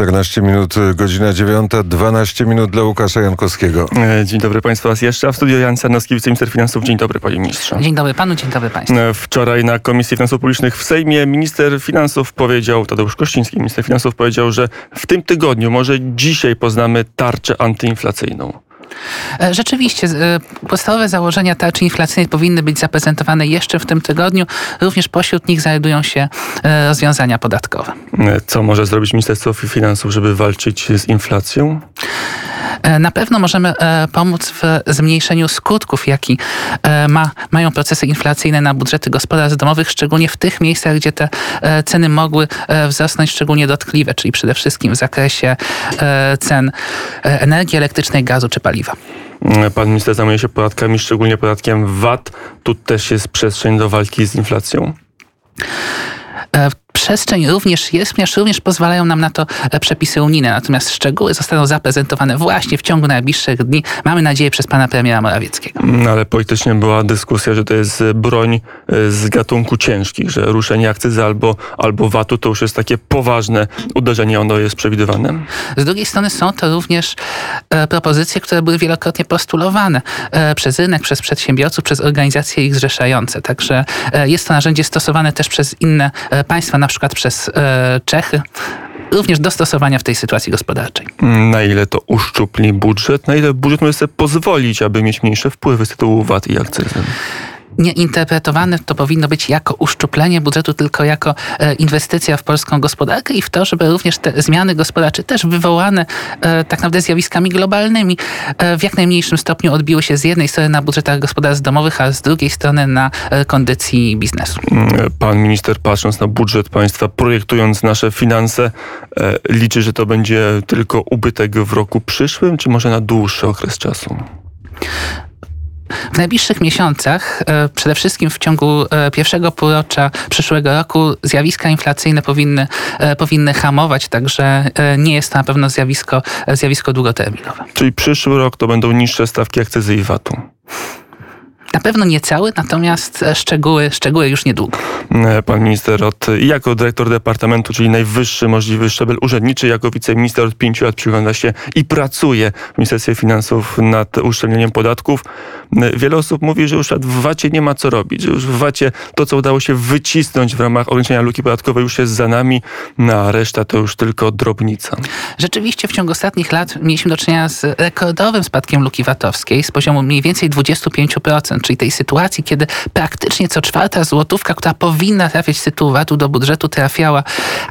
14 minut, godzina 9, 12 minut dla Łukasza Jankowskiego. E, dzień dobry Państwu raz jeszcze. A w studio Jan Sarnowski, wiceminister finansów. Dzień dobry Panie Ministrze. Dzień dobry Panu, dzień dobry Państwu. E, wczoraj na Komisji Finansów Publicznych w Sejmie minister finansów powiedział, Tadeusz Kościński, minister finansów powiedział, że w tym tygodniu, może dzisiaj poznamy tarczę antyinflacyjną. E, rzeczywiście, podstawowe założenia tarczy inflacyjnej powinny być zaprezentowane jeszcze w tym tygodniu. Również pośród nich znajdują się rozwiązania podatkowe. Co może zrobić Ministerstwo Finansów, żeby walczyć z inflacją? E, na pewno możemy e, pomóc w zmniejszeniu skutków, jaki e, ma, mają procesy inflacyjne na budżety gospodarstw domowych, szczególnie w tych miejscach, gdzie te ceny mogły wzrosnąć szczególnie dotkliwe, czyli przede wszystkim w zakresie cen energii elektrycznej, gazu czy paliwa. Pan minister zajmuje się podatkami, szczególnie podatkiem VAT. Tu też jest przestrzeń do walki z inflacją? Przestrzeń również jest, ponieważ również pozwalają nam na to e, przepisy unijne. Natomiast szczegóły zostaną zaprezentowane właśnie w ciągu najbliższych dni. Mamy nadzieję przez pana premiera Morawieckiego. No, ale politycznie była dyskusja, że to jest broń e, z gatunku ciężkich, że ruszenie akcyzy albo, albo VAT-u to już jest takie poważne uderzenie, ono jest przewidywane. Z drugiej strony są to również e, propozycje, które były wielokrotnie postulowane e, przez rynek, przez przedsiębiorców, przez organizacje ich zrzeszające. Także e, jest to narzędzie stosowane też przez inne e, państwa, na przykład przykład przez e, Czechy, również dostosowania w tej sytuacji gospodarczej. Na ile to uszczupli budżet? Na ile budżet może sobie pozwolić, aby mieć mniejsze wpływy z tytułu VAT i akcyzy? Nie interpretowane to powinno być jako uszczuplenie budżetu, tylko jako e, inwestycja w polską gospodarkę i w to, żeby również te zmiany gospodarcze, też wywołane e, tak naprawdę zjawiskami globalnymi, e, w jak najmniejszym stopniu odbiły się z jednej strony na budżetach gospodarstw domowych, a z drugiej strony na kondycji biznesu. Mm, pan minister, patrząc na budżet państwa, projektując nasze finanse, liczy, że to będzie tylko ubytek w roku przyszłym, czy może na dłuższy okres czasu? W najbliższych miesiącach, e, przede wszystkim w ciągu e, pierwszego półrocza przyszłego roku, zjawiska inflacyjne powinny, e, powinny hamować, także nie jest to na pewno zjawisko, zjawisko długoterminowe. Czyli przyszły rok to będą niższe stawki akcyzy i VAT-u? Na pewno nie cały, natomiast szczegóły, szczegóły już niedługo. E, pan minister od, jako dyrektor departamentu, czyli najwyższy możliwy szczebel urzędniczy, jako wiceminister od pięciu lat przygląda się i pracuje w Ministerstwie Finansów nad uszczelnieniem podatków. E, wiele osób mówi, że już w VAT-ie nie ma co robić, że już w VAT-ie to, co udało się wycisnąć w ramach ograniczenia luki podatkowej już jest za nami, no, a reszta to już tylko drobnica. Rzeczywiście w ciągu ostatnich lat mieliśmy do czynienia z rekordowym spadkiem luki VAT-owskiej z poziomu mniej więcej 25% czyli tej sytuacji, kiedy praktycznie co czwarta złotówka, która powinna trafiać z tytułu VAT-u do budżetu, trafiała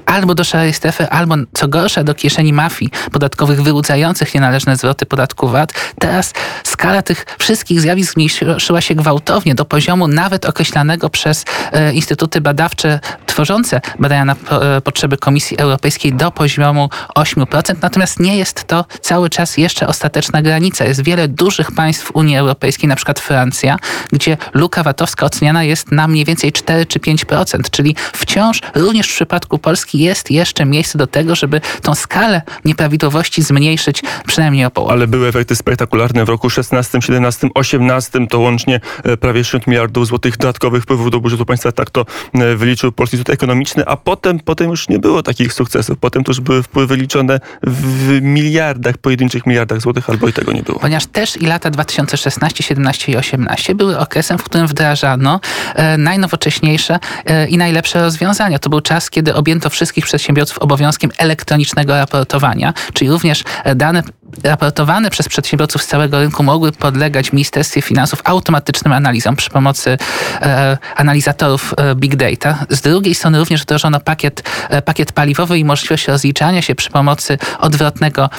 albo do szarej strefy, albo co gorsza do kieszeni mafii podatkowych wyłudzających nienależne zwroty podatku VAT. Teraz skala tych wszystkich zjawisk zmniejszyła się gwałtownie do poziomu nawet określanego przez e, instytuty badawcze tworzące badania na e, potrzeby Komisji Europejskiej do poziomu 8%. Natomiast nie jest to cały czas jeszcze ostateczna granica. Jest wiele dużych państw Unii Europejskiej, na przykład Francja, gdzie luka VAT-owska oceniana jest na mniej więcej 4 czy 5%, czyli wciąż również w przypadku Polski jest jeszcze miejsce do tego, żeby tą skalę nieprawidłowości zmniejszyć przynajmniej o połowę. Ale były efekty spektakularne w roku 16, 17, 18 to łącznie e, prawie 60 miliardów złotych dodatkowych wpływów do budżetu państwa, tak to e, wyliczył Polski Instytut Ekonomiczny, a potem, potem już nie było takich sukcesów. Potem to już były wpływy liczone w miliardach, pojedynczych miliardach złotych, albo i tego nie było. Ponieważ też i lata 2016, 17 i 18 były okresem, w którym wdrażano e, najnowocześniejsze e, i najlepsze rozwiązania. To był czas, kiedy objęto wszystkich przedsiębiorców obowiązkiem elektronicznego raportowania, czyli również e, dane raportowane przez przedsiębiorców z całego rynku mogły podlegać Ministerstwie Finansów automatycznym analizom przy pomocy e, analizatorów e, big data. Z drugiej strony również wdrożono pakiet, e, pakiet paliwowy i możliwość rozliczania się przy pomocy odwrotnego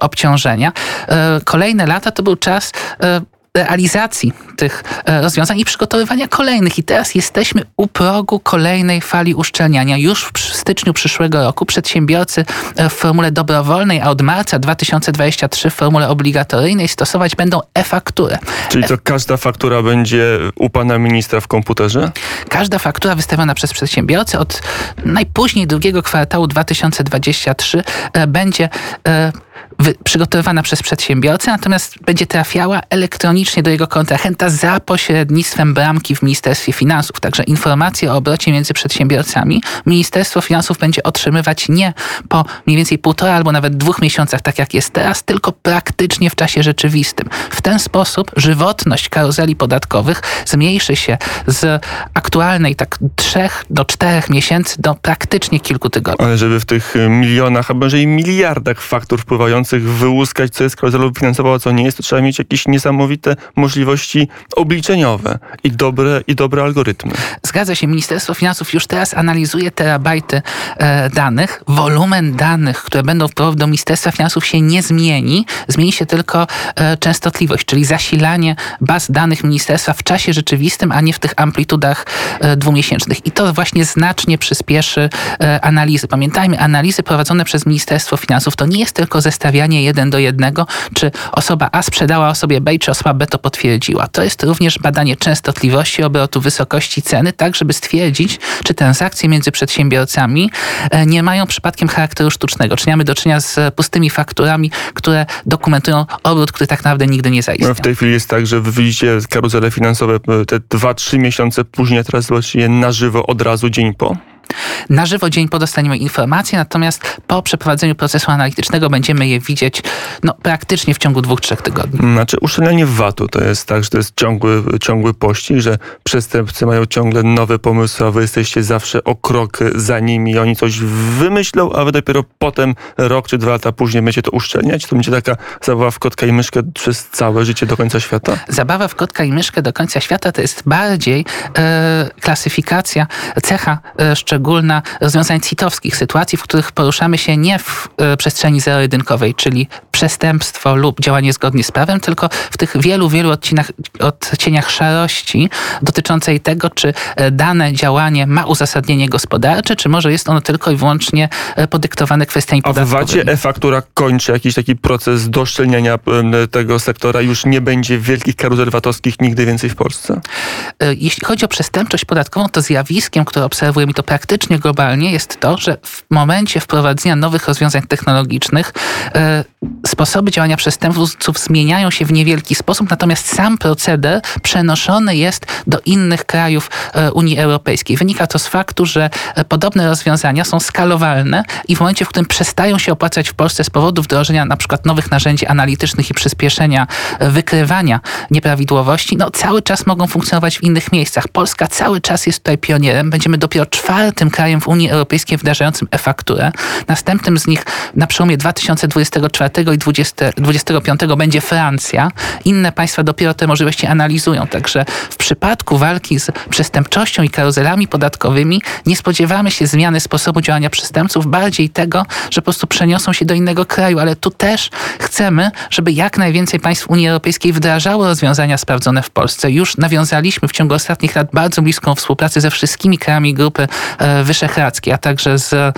obciążenia. Kolejne lata to był czas realizacji tych e, rozwiązań i przygotowywania kolejnych. I teraz jesteśmy u progu kolejnej fali uszczelniania. Już w styczniu przyszłego roku przedsiębiorcy e, w formule dobrowolnej, a od marca 2023 w formule obligatoryjnej stosować będą e-fakturę. Czyli to każda faktura będzie u pana ministra w komputerze? Każda faktura wystawiona przez przedsiębiorcę od najpóźniej drugiego kwartału 2023 e, będzie wy, przygotowywana przez przedsiębiorcę, natomiast będzie trafiała elektronicznie do jego kontrahenta za pośrednictwem bramki w Ministerstwie Finansów. Także informacje o obrocie między przedsiębiorcami Ministerstwo Finansów będzie otrzymywać nie po mniej więcej półtora albo nawet dwóch miesiącach, tak jak jest teraz, tylko praktycznie w czasie rzeczywistym. W ten sposób żywotność karuzeli podatkowych zmniejszy się z aktualnej tak trzech do czterech miesięcy do praktycznie kilku tygodni. Ale żeby w tych y, milionach, a może i miliardach faktur wpływających wyłuskać, co jest karuzelą finansową, a co nie jest, to trzeba mieć jakieś niesamowite możliwości obliczeniowe i dobre, i dobre algorytmy. Zgadza się, Ministerstwo Finansów już teraz analizuje terabajty e, danych. Wolumen danych, które będą wpływały do Ministerstwa Finansów się nie zmieni. Zmieni się tylko e, częstotliwość, czyli zasilanie baz danych ministerstwa w czasie rzeczywistym, a nie w tych amplitudach e, dwumiesięcznych. I to właśnie znacznie przyspieszy e, analizy. Pamiętajmy, analizy prowadzone przez Ministerstwo Finansów to nie jest tylko zestawianie jeden do jednego, czy osoba A sprzedała osobie B, czy osoba B to potwierdziła. To jest również badanie częstotliwości obrotu, wysokości ceny, tak żeby stwierdzić, czy transakcje między przedsiębiorcami e, nie mają przypadkiem charakteru sztucznego, czy mamy do czynienia z pustymi fakturami, które dokumentują obrót, który tak naprawdę nigdy nie zaistniał. No, w tej chwili jest tak, że wy widzicie karuzele finansowe te 2-3 miesiące później, a teraz zobaczycie je na żywo od razu, dzień po. Na żywo dzień po dostaniemy informacje, natomiast po przeprowadzeniu procesu analitycznego będziemy je widzieć no, praktycznie w ciągu dwóch, trzech tygodni. Znaczy uszczelnianie VAT-u to jest tak, że to jest ciągły, ciągły pościg, że przestępcy mają ciągle nowe pomysły, a wy jesteście zawsze o krok za nimi. Oni coś wymyślą, a wy dopiero potem, rok czy dwa lata później będziecie to uszczelniać. To będzie taka zabawa w kotka i myszkę przez całe życie do końca świata? Zabawa w kotka i myszkę do końca świata to jest bardziej e, klasyfikacja, cecha e, szczególna rozwiązań CIT-owskich, sytuacji, w których poruszamy się nie w e, przestrzeni zero-jedynkowej, czyli przestępstwo lub działanie zgodnie z prawem, tylko w tych wielu, wielu odcinach, odcieniach szarości dotyczącej tego, czy e, dane działanie ma uzasadnienie gospodarcze, czy może jest ono tylko i wyłącznie e, podyktowane kwestiami A w podatkowymi. VAT-ie e-faktura kończy jakiś taki proces doszczelniania tego sektora. Już nie będzie wielkich karuzel VAT-owskich nigdy więcej w Polsce? Jeśli chodzi o przestępczość podatkową, to zjawiskiem, które obserwujemy to praktycznie globalnie, jest to, że w momencie wprowadzenia nowych rozwiązań technologicznych e, sposoby działania przestępców zmieniają się w niewielki sposób, natomiast sam proceder przenoszony jest do innych krajów e, Unii Europejskiej. Wynika to z faktu, że e, podobne rozwiązania są skalowalne i w momencie, w którym przestają się opłacać w Polsce z powodu wdrożenia na przykład nowych narzędzi analitycznych i przyspieszenia wykrywania nieprawidłowości, no cały czas mogą funkcjonować w innych miejscach. Polska cały czas jest tutaj pionierem. Będziemy dopiero czwartym krajem w Unii Europejskiej wdrażającym e-fakturę. Następnym z nich na przełomie 2024 i 2025 będzie Francja. Inne państwa dopiero te możliwości analizują. Także w przypadku walki z przestępczością i karuzelami podatkowymi nie spodziewamy się zmiany sposobu działania przestępców, bardziej tego, że po prostu przeniosą się do innego kraju, ale tu też chcemy, żeby jak najwięcej państw Unii Europejskiej wdrażało rozwiązania sprawdzone w Polsce. Już nawiązaliśmy w ciągu ostatnich lat bardzo bliską współpracę ze wszystkimi krajami Grupy Wyszehradzkiej, a także z e,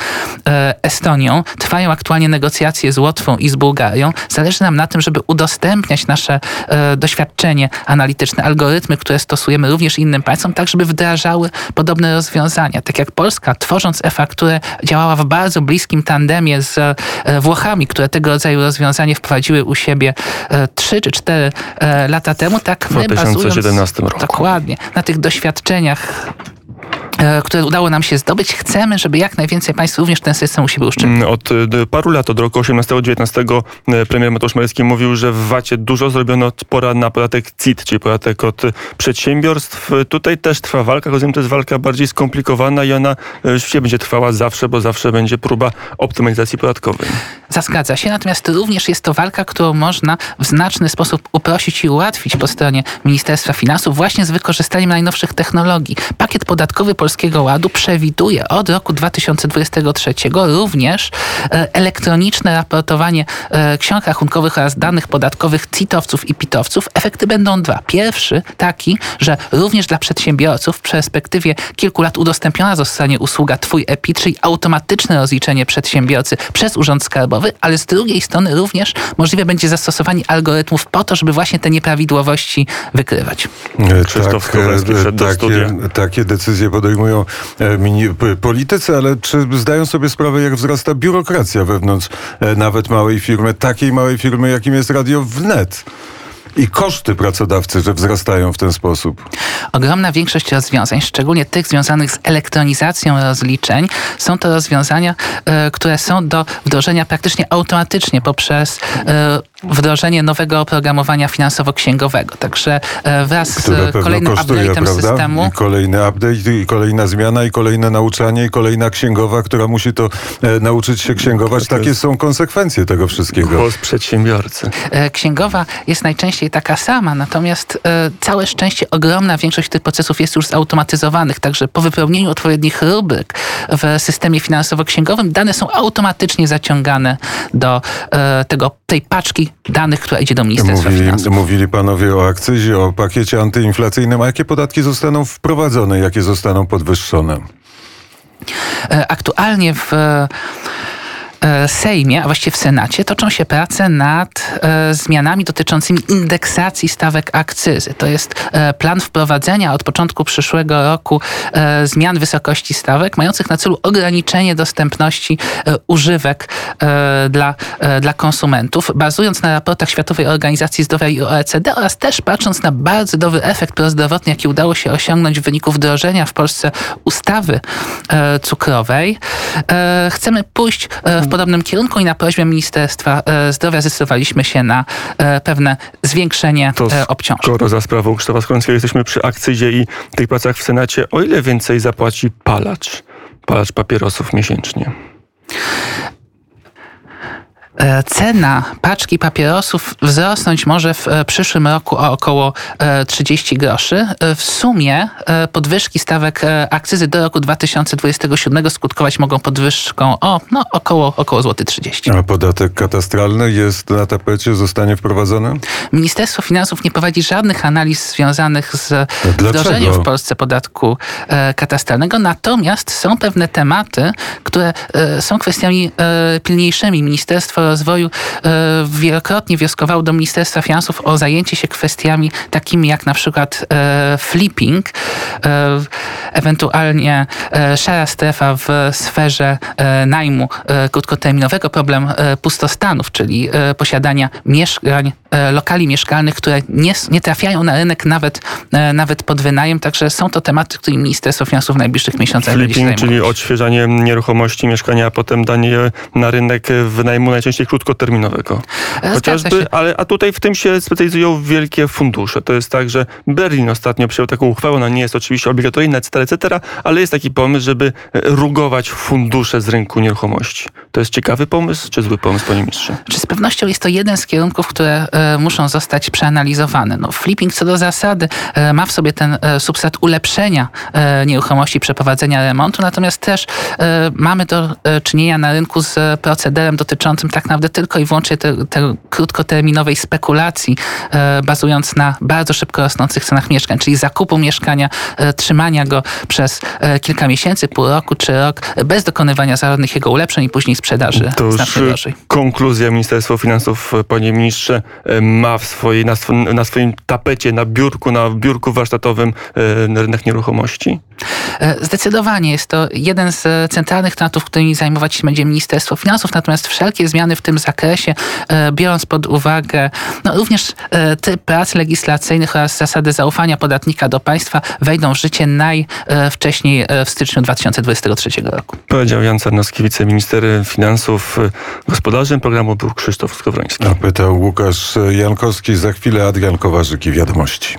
Estonią. Trwają aktualnie negocjacje z Łotwą i z Bułgarią. Zależy nam na tym, żeby udostępniać nasze e, doświadczenie analityczne, algorytmy, które stosujemy również innym państwom, tak żeby wdrażały podobne rozwiązania. Tak jak Polska, tworząc e-fakturę, działała w bardzo bliskim tandemie z e, Włochami, które tego rodzaju rozwiązanie wprowadziły u siebie e, 3 czy 4 e, lata temu, tak W my bazując 2017 roku. dokładnie na tych doświadczeniach e, które udało nam się zdobyć, chcemy, żeby jak najwięcej państw również ten system u siebie. Mm, Od y, paru lat, od roku 18-19 y, premier Mateusz Morawiecki mówił, że w VAT-ie dużo zrobiono od pora na podatek CIT, czyli podatek od przedsiębiorstw. Tutaj też trwa walka, rozumiem, to jest walka bardziej skomplikowana i ona rzeczywiście będzie trwała zawsze, bo zawsze będzie próba optymalizacji podatkowej. Zgadza się, natomiast również jest to walka, którą można w znaczny sposób uprościć i ułatwić po stronie Ministerstwa Finansów właśnie z wykorzystaniem najnowszych technologii. Pakiet podatkowy Polskiego Ładu przewiduje od roku 2023 również e, elektroniczne raportowanie e, ksiąg rachunkowych oraz danych podatkowych CIT-owców i PIT-owców. Efekty będą dwa. Pierwszy taki, że również dla przedsiębiorców w perspektywie kilku lat udostępniona zostanie usługa Twój EPI, czyli automatyczne rozliczenie przedsiębiorcy przez Urząd Skarbowy, ale z drugiej strony również możliwe będzie zastosowanie algorytmów po to, żeby właśnie te nieprawidłowości wykrywać. E, Krzysztof Kowalski do takie, studia. takie decyzje podejmują e, mini, p- politycy, ale czy zdają sobie sprawę, jak wzrasta biurokracja wewnątrz e, nawet małej firmy, takiej małej firmy, jakim jest Radio Wnet? I koszty pracodawcy, że wzrastają w ten sposób. Ogromna większość rozwiązań, szczególnie tych związanych z elektronizacją rozliczeń, są to rozwiązania, e, które są do wdrożenia praktycznie automatycznie poprzez e, wdrożenie nowego oprogramowania finansowo-księgowego. Także e, wraz Które z kolejnym kosztuje, update'em prawda? systemu I kolejny update, i kolejna zmiana, i kolejne nauczanie, i kolejna księgowa, która musi to e, nauczyć się księgować. To Takie jest- są konsekwencje tego wszystkiego. Głos przedsiębiorcy. E, Księgowa jest najczęściej taka sama, natomiast e, całe szczęście ogromna większość tych procesów jest już zautomatyzowanych, także po wypełnieniu odpowiednich rubryk w systemie finansowo-księgowym dane są automatycznie zaciągane do e, tego, tej paczki danych, która idzie do Ministerstwa Mówili, Finansów. mówili panowie o akcyzie, o pakiecie antyinflacyjnym. A jakie podatki zostaną wprowadzone, jakie zostaną podwyższone? E, Aktualnie w e, Sejmie, a właściwie w Senacie, toczą się prace nad e, zmianami dotyczącymi indeksacji stawek akcyzy. To jest e, plan wprowadzenia od początku przyszłego roku e, zmian wysokości stawek, mających na celu ograniczenie dostępności e, używek e, dla, e, dla konsumentów, bazując na raportach Światowej Organizacji Zdrowia i OECD oraz też patrząc na bardzo dobry efekt prozdrowotny, jaki udało się osiągnąć w wyniku wdrożenia w Polsce ustawy e, cukrowej. E, chcemy pójść e, w podobnym kierunku i na prośbę Ministerstwa e, Zdrowia zdecydowaliśmy się na e, pewne zwiększenie To e, obciążeń. skoro za sprawą Krzysztofa Skrońskiego jesteśmy przy akcyzie i tych pracach w Senacie, o ile więcej zapłaci palacz? Palacz papierosów miesięcznie. E, Cena paczki papierosów wzrosnąć może w e, przyszłym roku o około e, 30 groszy. E, W sumie podwyżki stawek akcyzy do roku 2027 skutkować mogą podwyżką o no, około, około złoty 30. A podatek katastralny jest na tapecie, zostanie wprowadzony? Ministerstwo Finansów nie prowadzi żadnych analiz związanych z Dlaczego? wdrożeniem w Polsce podatku katastralnego, natomiast są pewne tematy, które są kwestiami pilniejszymi. Ministerstwo Rozwoju e, wielokrotnie wnioskowało do Ministerstwa Finansów o zajęcie się kwestiami takimi jak na przykład e, flipping, e, ewentualnie szara strefa w sferze najmu krótkoterminowego, problem pustostanów, czyli posiadania mieszkań, lokali mieszkalnych, które nie, nie trafiają na rynek nawet, nawet pod wynajem. Także są to tematy, którymi Ministerstwo Finansów w najbliższych miesiącach Flipping, czyli odświeżanie nieruchomości mieszkania, a potem danie na rynek wynajmu najczęściej krótkoterminowego. Zgadza Chociażby, ale, a tutaj w tym się specjalizują wielkie fundusze. To jest tak, że Berlin ostatnio przyjął taką uchwałę, ona nie jest oczywiście obligatoryjna, etc., etc., ale jest taki pomysł, żeby e, rugować fundusze z rynku nieruchomości. To jest ciekawy pomysł, czy zły pomysł, panie ministrze? Czy z pewnością jest to jeden z kierunków, które e, muszą zostać przeanalizowane. No, flipping co do zasady e, ma w sobie ten e, substrat ulepszenia e, nieruchomości, przeprowadzenia remontu, natomiast też e, mamy do e, czynienia na rynku z e, procederem dotyczącym tak naprawdę tylko i wyłącznie tej te krótkoterminowej spekulacji, e, bazując na bardzo szybko rosnących cenach mieszkań, czyli zakupu mieszkania, e, trzymania go przez e, kilka miesięcy, pół roku czy rok, bez dokonywania żadnych jego ulepszeń i później sprzedaży To już drożej. konkluzja Ministerstwa Finansów, panie ministrze, ma w swojej, na, swo, na swoim tapecie, na biurku, na biurku warsztatowym rynek nieruchomości? E, Zdecydowanie jest to jeden z e, centralnych tematów, którymi zajmować się będzie Ministerstwo Finansów, natomiast wszelkie zmiany w tym zakresie, e, biorąc pod uwagę no, również tryb prac legislacyjnych oraz zasady zaufania podatnika do państwa, wejdą w życie najwcześniej w styczniu 2023 roku. Powiedział Jan Sarnowski, wiceminister finansów. Gospodarzem programu był Krzysztof Skowroński. A pytał Łukasz Jankowski. Za chwilę Adrian Kowarzyk i wiadomości.